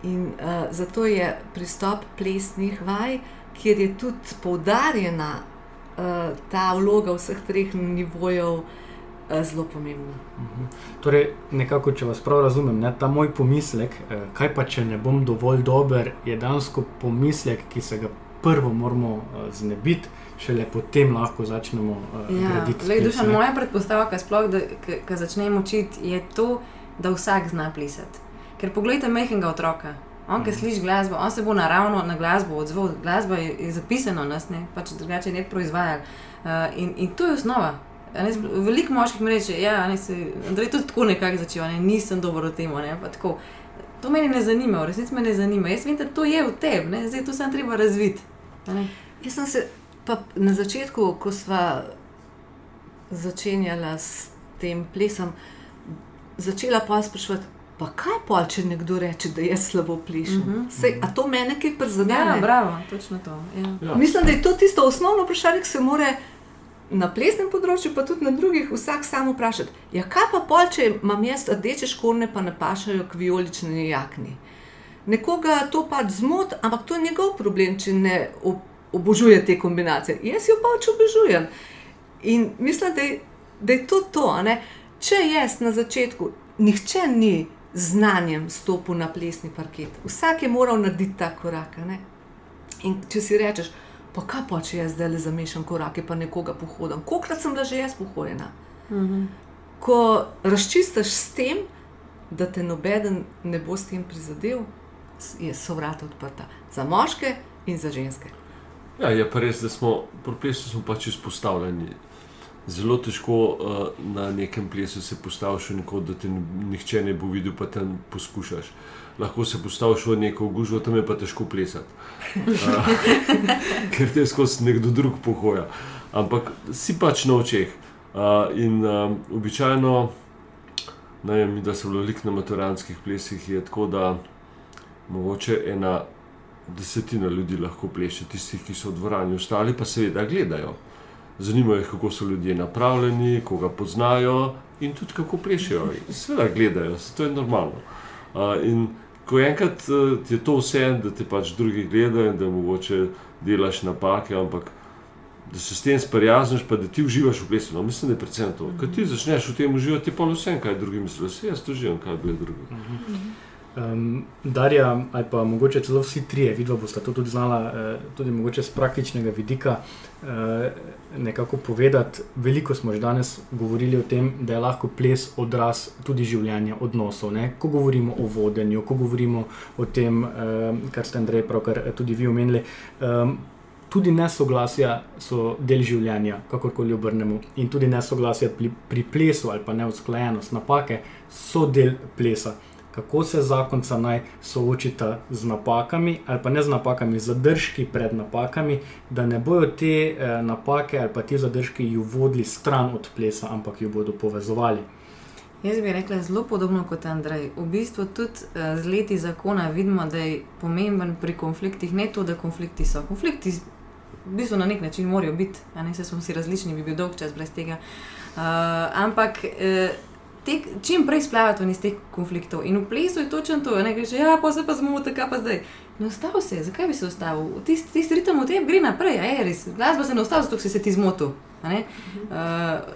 In uh, zato je pristop plesnih vaj, kjer je tudi poudarjena uh, ta vloga vseh treh nivojev, uh, zelo pomembna. Torej, nekako, če vas prav razumem, ne, ta moj pomislek, eh, kaj pa če ne bom dovolj dober, je dejansko pomislek, ki se ga prvo moramo eh, znebiti, šele potem lahko začnemo eh, Ja, graditi. ples, duša, moja predpostavka, sploh, da ko začnem učiti, je to, da vsak zna plesati. Ker pogledajte majhnega otroka. On, ki sliši glasbo, on se bo naravno na glasbo odzval. Glasba je, je zapisana v nas, ne? pač drugače ne proizvajali. Uh, in, in to je osnova. Ne, veliko moških mi reče, ja, ne, se, Andrej tudi tako nekako začel, ne, nisem dober v tem. To meni ne zanima, v resnici me ne zanima. Jaz vem, da to je v tebi, ne, zdaj to samo treba razviti. Jaz sem se pa na začetku, ko sva začenjala s tem plesom, začela pa sprašovati, pa kaj pa, če nekdo reče, da jaz slabo plešem. Mhm. Sej, a to mene kaj prizadene? Ja, bravo, točno to. Ja. Mislim, da je to tisto osnovno vprašanje, ki se mora na plesnem področju, pa tudi na drugih, vsak sam vprašati. Ja, kaj pa pol, če imam jaz rdeče škorne, pa ne pašajo k vijolični jakni? Nekoga to pač zmot, ampak to je njegov problem, če ne ob- obožuje te kombinacije. Jaz jo pač obožujem. In mislim, da je, da je to to. a ne. Če jaz na začetku, nihče ni znanjem stopil na plesni parket, vsak je moral narediti ta korak. a ne. In če si rečeš, pa kaj pa če jaz zdaj le zamešam korake, pa nekoga pohodim. Kolikrat sem bila že jaz pohojena? Mhm. Ko razčistiš s tem, da te nobeden ne bo s tem prizadel, je so vrata odprta za moške in za ženske. Ja, je pa res, da smo pri plesu smo pač izpostavljeni. Zelo težko uh, na nekem plesu se postaviš, v neko, da te nihče ne bo videl, pa tam poskušaš. Lahko se postaviš v neko gužvo, tam je pa težko plesati. Uh, ker te skozi nekdo drug pohoja. Ampak si pač na očeh. Uh, in um, običajno, ne vem, da so bili na maturanskih plesih, je tako, da mogoče ena desetina ljudi lahko pleše, tistih, ki so v dvorani, ostali pa seveda gledajo. Zanima jih, kako so ljudje napravljeni, koga poznajo in tudi kako plešejo. In Seveda gledajo, saj to je normalno. Uh, in ko enkrat uh, ti je to vse, da te pač drugi gledajo in da mogoče delaš napake, ampak da se s tem sprijazniš, pa da ti uživaš v plesu. No, mislim, da je predvsem to. Ker ti začneš v tem uživati, je pa vse, kaj drugi mislijo. Vse jaz to uživam, kaj bi drugi. Um, Darja, ali pa mogoče celo vsi trije, vidva bosta to tudi znala, eh, tudi mogoče z praktičnega vidika eh, nekako povedati. Veliko smo že danes govorili o tem, da je lahko ples odraz tudi življenja, odnosov. Ne? Ko govorimo o vodenju, ko govorimo o tem, eh, kar ste Andrej pravkar eh, tudi vi omenili. Um, Tudi nesoglasja so del življenja, kakorkoli obrnemo. In tudi nesoglasja pri, pri plesu ali pa neusklajenost, napake so del plesa kako se zakonca naj soočita z napakami, ali pa ne z napakami, zadržki pred napakami, da ne bojo te eh, napake ali pa ti zadržki ju vodili stran od plesa, ampak ju bodo povezovali. Jaz bi rekla zelo podobno kot Andrej. V bistvu tudi uh, z leti zakona vidimo, da je pomemben pri konfliktih ne to, da konflikti so. Konflikti v bistvu na nek način morajo biti, a ne se smo si različni, bi bil dolg čas brez tega. Uh, ampak uh, te, čim prej splavati iz teh konfliktov. In v plesu je točno to, ne greš, ja, pa se pa zmoti, kaj pa zdaj. Ne ustavi se, zakaj bi se ustavil? Tisti tist ritem v tebi gre naprej, a je res. Glasba se ne ustavi, zato si se ti zmotil. Uh,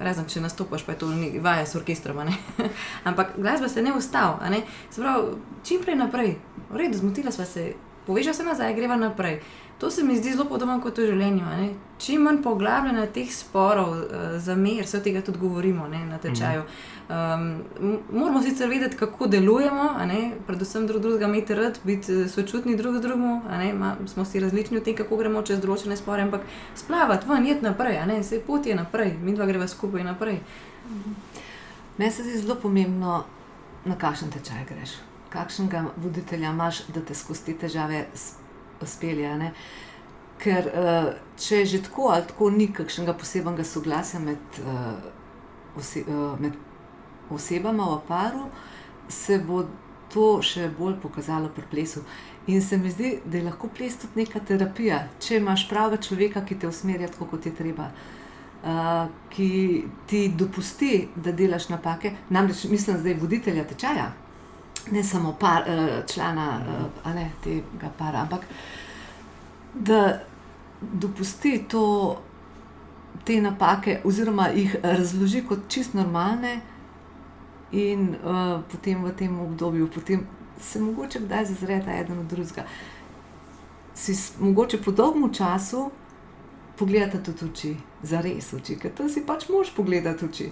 Razen če nastopaš, pa je to vaja s orkestrom. Ampak glasba se ne ustavi. Se pravi, čim prej naprej. V redu, zmotila sva se, poveže se nazaj, greva naprej. To se mi zdi zelo podobno kot v življenju. ne. Čim manj poglabljanja teh sporov, uh, zamer, vse tega tudi govorimo ne, na tečaju. Um, moramo sicer vedeti, kako delujemo, predvsem drug drugega imeti rad, biti eh, sočutni drug ne, ma, smo si različni v tem, kako gremo čez določene spore, ampak splavati, ven, jet naprej, vse pot je naprej, mi dva greva skupaj naprej. Meni se zdi zelo pomembno, na kakšen tečaj greš, kakšnega voditelja imaš, da te skozi te težave s- spelje. ne. Ker uh, če že tako ali tako ni kakšnega posebnega soglasja med, uh, ose, uh, med osebama v paru, se bo to še bolj pokazalo pri plesu. In se mi zdi, da je lahko ples tudi neka terapija, če imaš pravega človeka, ki te usmerja tako, kot je treba. Uh, ki ti dopusti, da delaš napake. Namreč mislim, da je voditelja tečaja, ne samo par, uh, člana a ne, tega para, ampak da dopusti to, te napake, oziroma jih razloži kot čist normalne, in uh, potem v tem obdobju, potem se mogoče kdaj zazreta eden od drugega. Si mogoče po dolgem času pogledate tudi oči, za res oči, ker tam si pač moš pogledati oči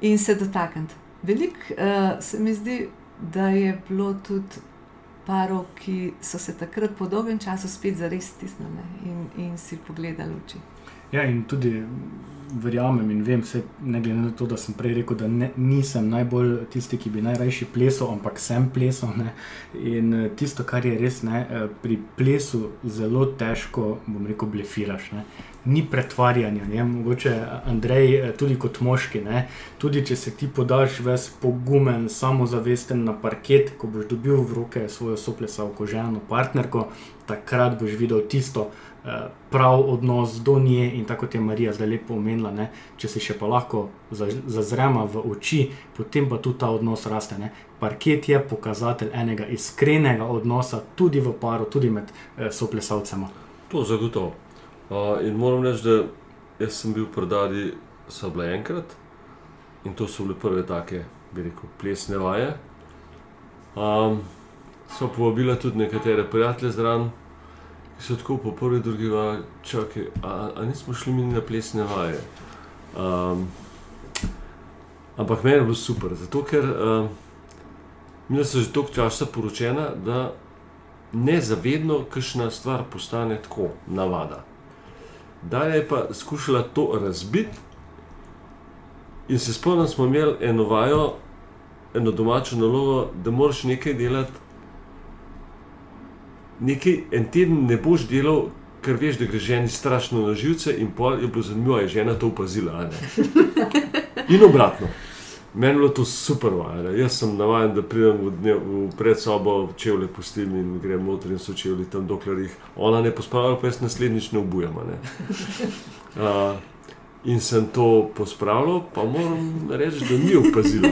in se dotakniti. Veliko uh, se mi zdi, da je bilo tudi parov, ki so se takrat po dolgem času spet zares stisnili in, in si pogledali oči. Ja, in tudi verjamem in vem, vse, ne glede na to, da sem prej rekel, da ne, nisem najbolj tisti, ki bi najrajši plesal, ampak sem plesal. Ne. In eh, tisto, kar je res, ne, eh, pri plesu zelo težko, bom rekel, blefiraš. Ne. Ni pretvarjanja, ne. mogoče Andrej, eh, tudi kot moški. Ne. Tudi če se ti podaš ves pogumen, samozavesten na parket, ko boš dobil v roke svojo soplesavko, ženo, partnerko, takrat boš videl tisto prav odnos do nje in tako kot je Marija zdaj lepo omenila, ne, če se še pa lahko za- zazrema v oči, potem pa tudi ta odnos raste. Ne. Parket je pokazatelj enega iskrenega odnosa, tudi v paru, tudi med eh, soplesalcema. To zagotovo. Uh, in moram reči, da jaz sem bil pri Dadi samo enkrat in to so bile prve take, bi rekel, plesne vaje. Um, so povabila tudi nekatere prijatelje zraven, ki so tako po prvi, drugi vaji, čakaj, a, a nismo šli mi na plesne vaje. Um, ampak meni je bilo super, zato ker um, mi smo že toliko časa poročena, da nezavedno kakšna stvar postane tako navada. Dalje je pa skušala to razbiti, in se spomnim, smo imeli eno vajo, eno domačo nalogo, da moraš nekaj delati. Nekaj, en teden ne boš delal, ker veš, da gre ženi strašno na živce, in pol je bilo zanimivo, je žena to opazila. In obratno. Meni je bilo to super, vaja, jaz sem navaden, da pridem v, dnev, v predsobo, čevlje pustim in grem noter in so čevlji tam, dokler jih ona ne pospravlja, pa jaz naslednjič ne obujam. Ne. Uh, in sem to pospravljal, pa moram reči, da ni opazila.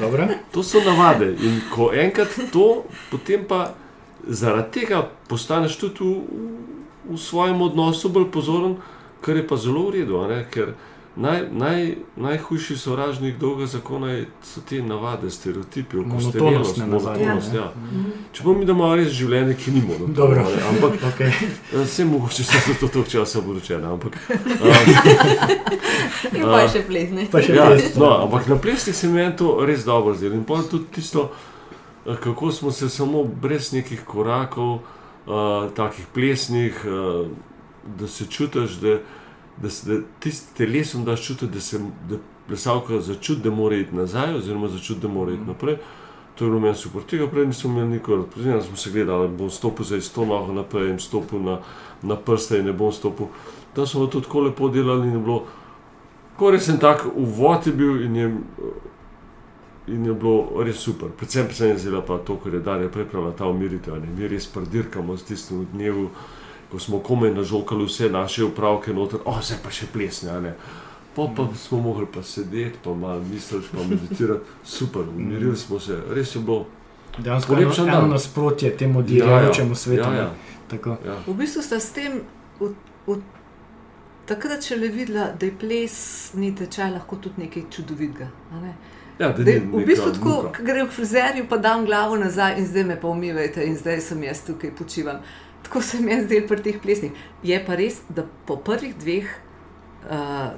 Dobro. To so navade in ko enkrat to, potem pa zaradi tega postaneš tudi v, v svojem odnosu bolj pozoren, kar je pa zelo v redu, ker naj, naj, najhujši sovražnik dolga zakona je, so te navade, stereotipi, Monotonost, monotonost. ne. Ja. Mhm. Čeprav mi imamo res življenje, ki ni monotono, ampak Okej. vse mogoče so zato toliko časa poročena. Ampak, In pa je še ples, ne? Pa še ja, ples. no, ampak na plesnih se meni to res dobro zdi. In pa tudi tisto, eh, kako smo se samo brez nekih korakov, uh, takih plesnih, uh, da se čutiš, da, da, se- da tisti telesom daš čutiti, da se da plesalka začuti, da mora iti nazaj, oziroma začuti, da mora iti naprej. To je bilo meni super. Tega prej nismo imeli nikoli. Pozimi smo se gledali, bom stopil zdaj s to nogo naprej in stopil na, na prste in ne bom stopil. Tam smo to tako lepo delali in je bilo, ko res en tak uvod je bil in je, in je bilo res super. Predvsem pa se mi je zdelo pa to, kar je Darja pripravila, ta umiritev. ne. Mi res predirkamo s tistim dnevu, ko smo komaj nažokali vse naše upravke noter, o, zdaj pa še plesne, a ne. Pa, pa smo mogli pa sedeti, pa malo misliti, pa meditirati, super, umirili smo se, res je bilo. Dejansko polepšan eno, eno nasprotje temu dirjajočemu Ja, ja, svetu. ja, ja. Tako. Ja. V bistvu sta s tem v, v, takrat šele videla, da je plesni tečaj lahko tudi nekaj čudovitega. a Ne? Ja, da je v bistvu tako, ko grem k frizerju, pa dam glavo nazaj in zdaj me pa umivajte in zdaj sem jaz tukaj počivam. Tako se mi je zdelo pri teh plesnih. Je pa res, da po prvih dveh uh,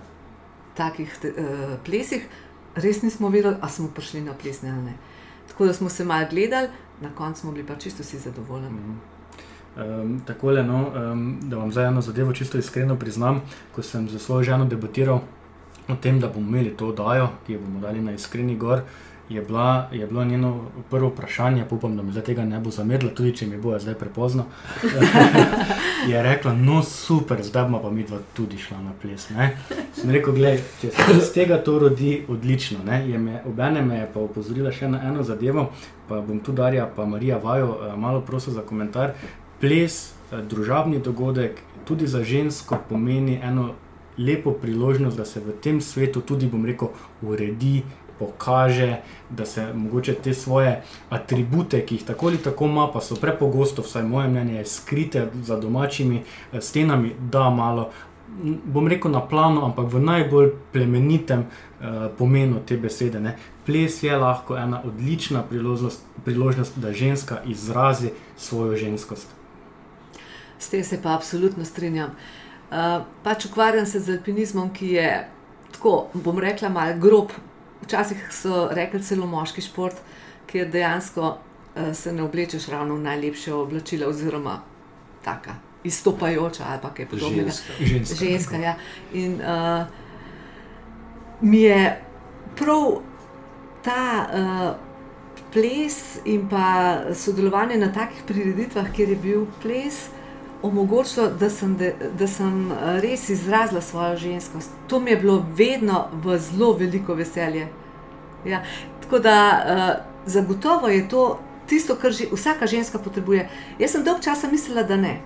takih uh, plesih res nismo vedeli, ali smo prišli na plesne ali ne. Tako da smo se malo gledali, na koncu smo bili pa čisto vsi zadovoljni. Um, takole, no, um, da vam zdaj eno zadevo čisto iskreno priznam, ko sem za svojo ženo debatiral o tem, da bomo imeli to oddajo, ki jo bomo dali na iskreni gor, je, bila, je bilo njeno prvo vprašanje, pa upam, da mi zdaj tega ne bo zamerila, tudi če mi bo zdaj prepozno. je rekla, no super, zdaj bomo pa mi dva tudi šla na ples. Ne? Sem rekel, gledaj, če se iz tega to rodi, odlično. Me, obene me je pa opozorila še na eno zadevo, pa bom tu Darja pa Marija Vajo eh, malo prosil za komentar. Ples, eh, družabni dogodek, tudi za žensko pomeni eno lepo priložnost, da se v tem svetu tudi, bom rekel, uredi, pokaže, da se mogoče te svoje atribute, ki jih tako ali tako ima, pa so prepogosto, vsaj moje mnenje, skrite za domačimi eh, stenami, da malo. Bom rekel na plano, ampak v najbolj plemenitem uh, pomenu te besede. Ne. Ples je lahko ena odlična priložnost, priložnost, da ženska izrazi svojo ženskost. S tem se pa absolutno strinjam. Uh, pač ukvarjam se z alpinizmom, ki je tako, bom rekla, malo grob. Včasih so rekli celo moški šport, kjer dejansko uh, se ne oblečeš ravno v najlepše oblačila, oziroma taka izstopajoča ali kaj podobnega. Ženska. Ženska. Ženska ja. In uh, mi je prav ta uh, ples in pa sodelovanje na takih prireditvah, kjer je bil ples, omogočilo, da sem, de, da sem eh, res izrazila svojo ženskost. To mi je bilo vedno v zelo veliko veselje. Ja. Tako da uh, zagotovo je to tisto, kar že vsaka ženska potrebuje. Jaz sem dolg časa mislila, da ne.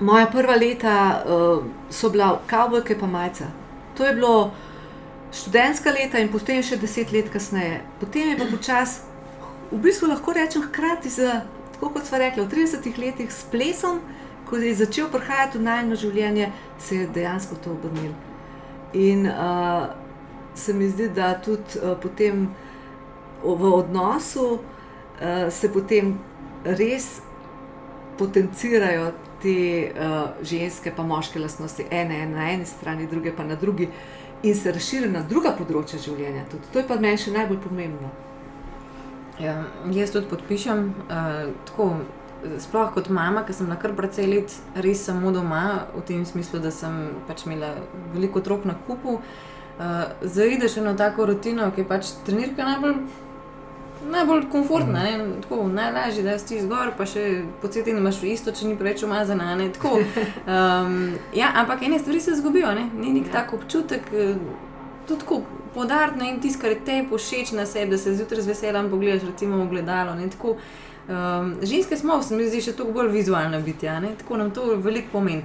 Moja prva leta uh, so bila kavbojke pa majca. To je bilo študentska leta in potem še deset let kasneje. Potem je pa počasi, v bistvu lahko rečem, hkrati z, tako kot smo rekli, v 30 letih s plesom, ko je začel prihajati v najno življenje, se je dejansko to obrnilo. In uh, se mi zdi, da tudi uh, potem v odnosu uh, se potem res potencirajo te uh, ženske, pa moške lastnosti, ene na eni strani, druge pa na drugi, in se razširijo na druga področja življenja. Tudi. To je pa meni še najbolj pomembno. Ja, jaz tudi podpišem. Uh, tako, sploh kot mama, ki sem na kar precej let res samo doma, v tem smislu, da sem pač imela veliko otrok na kupu. Uh, Zaideš v eno tako rutino, ki je pač trenirka najbolj. Najbolj komfortna, ne? tako najlažje, da si zgor, pa še poceti, imaš isto, če ni preveč umazana. ne, Tako, um, ja, ampak ene stvari se zgubijo, ne? ni nek tak občutek, eh, tudi tako podarno in tisto, kar je tebi všeč na sebi, da se zjutraj z veseljem pogledaš, recimo v gledalo. ne, Tako, um, ženske smo, se mi zdi, še toliko bolj vizualna bitja, ne? tako nam to veliko pomeni.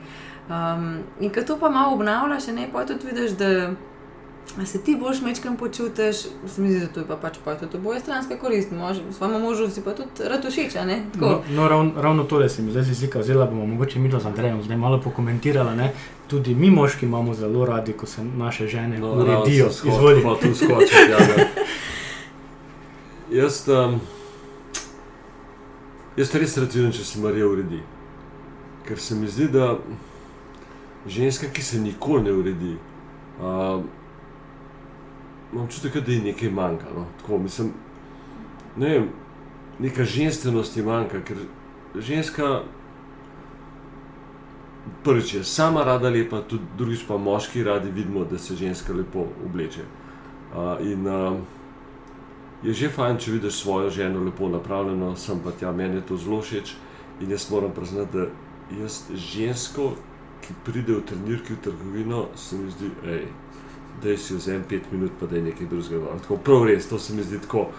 Um, in ko to pa malo obnavljaš, ne, pa tudi vidiš, da se ti boš mečkam počutiš, se mi zdi, da to je pa pač pa tudi oboje stranska korist. Mož, svojemu možu si pa tudi rad všeč, a ne? Tako. No, no rav, ravno tole se mi zdaj zdi, da vzela bomo mogoče mi to z Andrejem zdaj malo pokomentirala. Ne? Tudi mi moški imamo zelo radi, ko se naše žene no, uredijo. Izvoli. Tu skočiti, ja. Jaz, um, jaz res vidim, če se Marija uredi. Ker se mi zdi, da ženska, ki se nikoli ne uredi, um, imam čutek, da ji nekaj manjka. No? Tako, mislim, ne vem, neka ženstvenost ji manjka, ker ženska prvič je sama rada lepa, tudi drugič pa moški radi vidimo, da se ženska lepo obleče. Uh, in uh, je že fajn, če vidiš svojo ženo lepo napravljeno, sem pa tja, meni je to zelo všeč. In jaz moram priznati, da jaz žensko, ki pride v trenirki v trgovino, se mi zdi, hej, da si vzem pet minut, pa da je nekaj drugega. Tako prav res, to se mi zdi tako.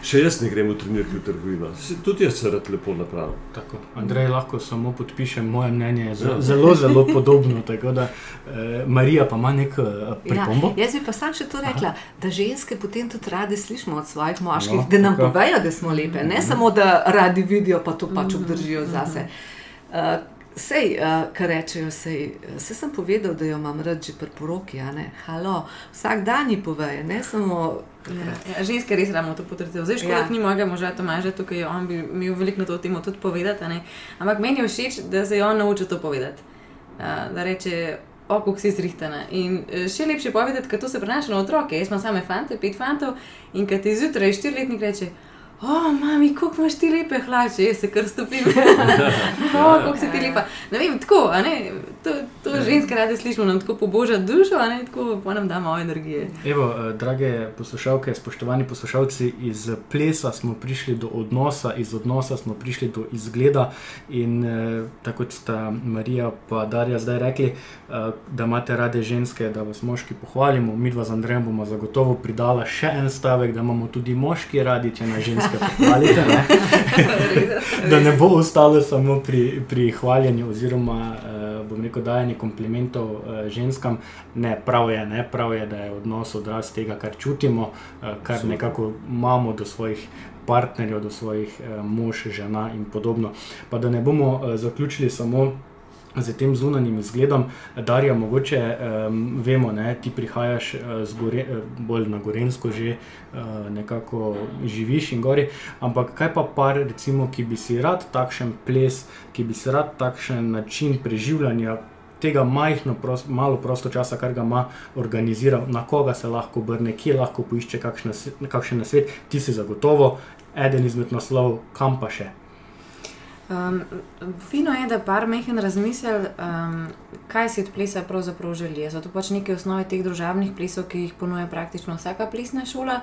Še jaz ne grem v trenirki v trgovino, Se- tudi jaz se rad lepo napravim. Tako. Andrej, lahko samo podpišem, moje mnenje je ze- zelo, zelo podobno. tako Da, eh, Marija pa ima nek eh, pripombo. Ja, jaz bi pa sam še to rekla, Aha. da ženske potem tudi rade slišimo od svojih moških, No, da nam tako. povejo, da smo lepe, ne Mhm. samo da radi vidijo, pa to pač obdržijo zase. Uh, Sej, uh, kar rečejo, sej, sej sem povedal, da jo imam rad že pri poroki. Halo, vsak dan ji povejo, ne samo. Ja, ja, ženske res ramo to potrditi. Zdaj, škoda, ja. ni mojega moža Tomaža, tukaj on bi imel veliko na to temo tudi povedati. Ampak meni je všeč, da se je on naučil to povedati. Uh, da reče, oko si zrihtana. In še lepše povedati, ker to se prenaša na otroke. Jaz imam same fante, pet fantov in kad ti zjutraj štiriletnik reče. O, mami, kako imaš ti lepe hlače, jaz se kar stopim. o, kako si ti lepa. Ne vem, tako, ne? to, to ja. ženske rade slišimo, nam tako poboža dušo, a ne tako, pa nam da malo energije. Evo, eh, drage poslušalke, spoštovani poslušalci, iz plesa smo prišli do odnosa, iz odnosa smo prišli do izgleda. In eh, tako kot sta Marija in Darja zdaj rekli, eh, da imate rade ženske, da vas moški pohvalimo. Mi dva z Andrejem bomo zagotovo pridala še en stavek, da imamo tudi moški radi, če na ženske ženske pohvalite. Ne? da ne bo ostalo samo pri, pri hvaljenju, oziroma uh, bom rekel, dajanju komplimentov uh, ženskam. Ne, prav je, ne, prav je, da je odnos odraz tega, kar čutimo, uh, kar nekako imamo do svojih. Partnerjev, do svojih eh, mož, žena in podobno. Pa da ne bomo eh, zaključili samo z tem zunanjim izgledom. Darja, mogoče um, vemo, da ti prihajaš uh, gore, uh, bolj na Gorensko, že uh, nekako živiš in gori. Ampak kaj pa par, recimo, ki bi si rad takšen ples, ki bi si rad takšen način preživljanja. Tega majhno, prost, malo prosto časa, kar ga ima organiziral, na koga se lahko obrne, kje lahko poišče kakšen nasvet, ti si zagotovo eden izmed naslov, kam pa še. Um, fino je, da par mehen razmisli, um, kaj si od plesa pravzaprav želi. So to pač neke osnove teh družabnih plesov, ki jih ponuja praktično vsaka plesna šola.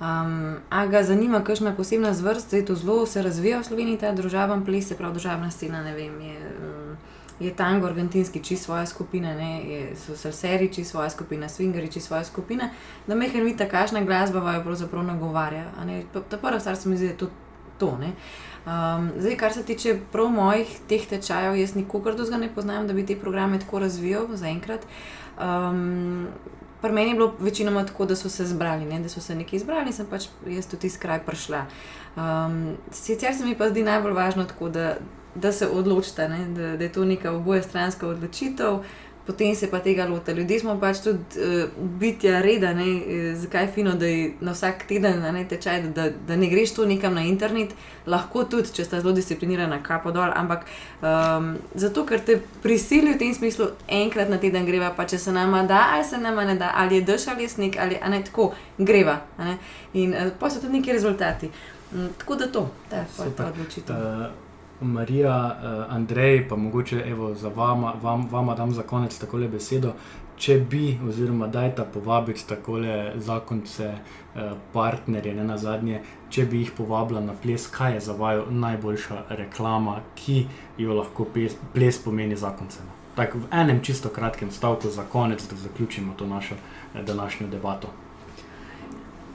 Um, a ga zanima, kakšna posebna zvrst, zdaj to zelo se razvija v Sloveniji, ta družaben ples, se pravi družabna scena. Vem, je, um, je tango, argentinski, či svoje skupine, ne, je, so salseri, či svoje skupine, swingeri, či svoje skupine. Da mehen vidi, kakšna glasba vaju pravzaprav nagovarja. Ta prva stvar se mi zdi, da je to. to Um, zdaj, kar se tiče prav mojih teh tečajev, jaz nikogar do zdaj ne poznam, da bi te programe tako razvijal zaenkrat. Um, Pri meni je bilo večinoma tako, da so se zbrali, ne? da so se neki izbrali sem pač jaz tudi iz kraja prišla. Um, sicer se mi pa zdi najbolj važno, tako, da, da se odločite, da, da je to neka oboje stranska odločitev, potem se pa tega loti. Ljudje smo pač tudi uh, bitja reda, ne? Eh, zakaj je fino, da je na vsak teden ne, tečaj, da, da ne greš to nekam na internet, lahko tudi, če sta zelo disciplinirana, kapo dol, ampak um, zato, ker te prisili v tem smislu, enkrat na teden greva, pa če se nama da, ali se nama ne da, ali je dež ali je snik, ali ne tako, greva. Ne? In uh, pa so tudi neki rezultati. Um, tako da to, da je ta odločitev. Uh, Marija, uh, Andrej, pa mogoče evo, za vama, vam, vama dam za konec tako le besedo. Če bi, oziroma dajte povabiti tako le zakonce, uh, partnerje, ne na zadnje, če bi jih povabila na ples, kaj je za vaju najboljša reklama, ki jo lahko ples, ples pomeni zakoncem. Tako v enem čisto kratkem stavku za konec, da zaključimo to našo eh, današnjo debato.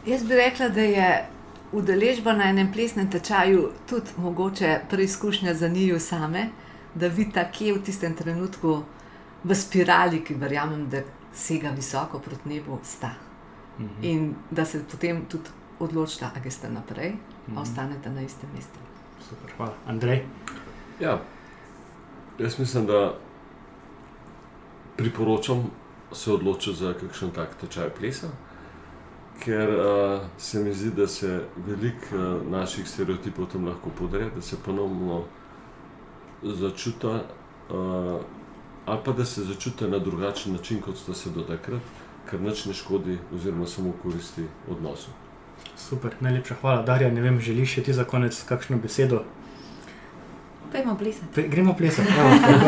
Jaz bi rekla, da je udeležba na enem plesnem tečaju tudi mogoče preizkušnja za njih same, da vidite, kje v tistem trenutku v spirali, ki verjamem, da sega visoko proti nebu, sta. Mhm. In da se potem tudi odločite, ali ste naprej, ali mhm. ostanete na istem mestu. Super, hvala. Andrej. Ja, jaz mislim, da priporočam se odločiti za kakšen tak tečaj plesa ker uh, se mi zdi, da se veliko uh, naših stereotipov tam lahko podre, da se ponovno začuti, uh, ali pa da se začuti na drugačen način, kot sta se do takrat, ker nič ne škodi, oziroma samo koristi odnosu. Super, najlepša hvala, Darja. Ne vem, želiš še ti za konec kakšno besedo? Gremo plesati. Gremo plesati.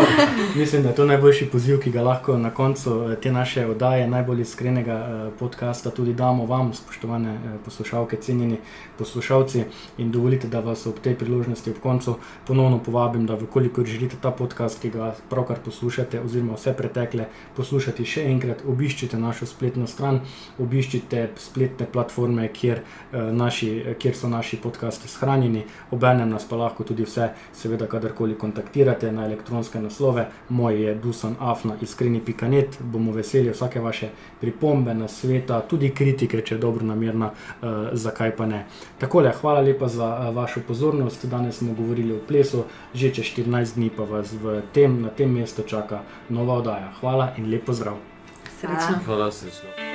Mislim, da je to najboljši poziv, ki ga lahko na koncu eh, te naše oddaje, najbolj iskrenega eh, podcasta, tudi damo vam, spoštovane eh, poslušalke, cenjeni poslušalci. In dovolite, da vas ob tej priložnosti ob koncu ponovno povabim, da vkolikor želite ta podcast, ki ga pravkar poslušate, oziroma vse pretekle, poslušati še enkrat, obiščite našo spletno stran, obiščite spletne platforme, kjer, naši, kjer so naši podcasti shranjeni, obenem nas pa lahko tudi vse, seveda, kadarkoli kontaktirate na elektronske naslove. Moj je dusanafna.iskreni.net. Bomo veseli vsake vaše pripombe, na sveta, tudi kritike, če je dobro namerna, uh, zakaj pa ne. Takole, hvala lepa za uh, vašo pozornost. Danes smo govorili o plesu, že čez 14 dni pa vas v tem, na tem mestu čaka nova oddaja. Hvala in lepo zdrav. Srečno. Hvala, srečno.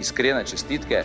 Iskrene čestitke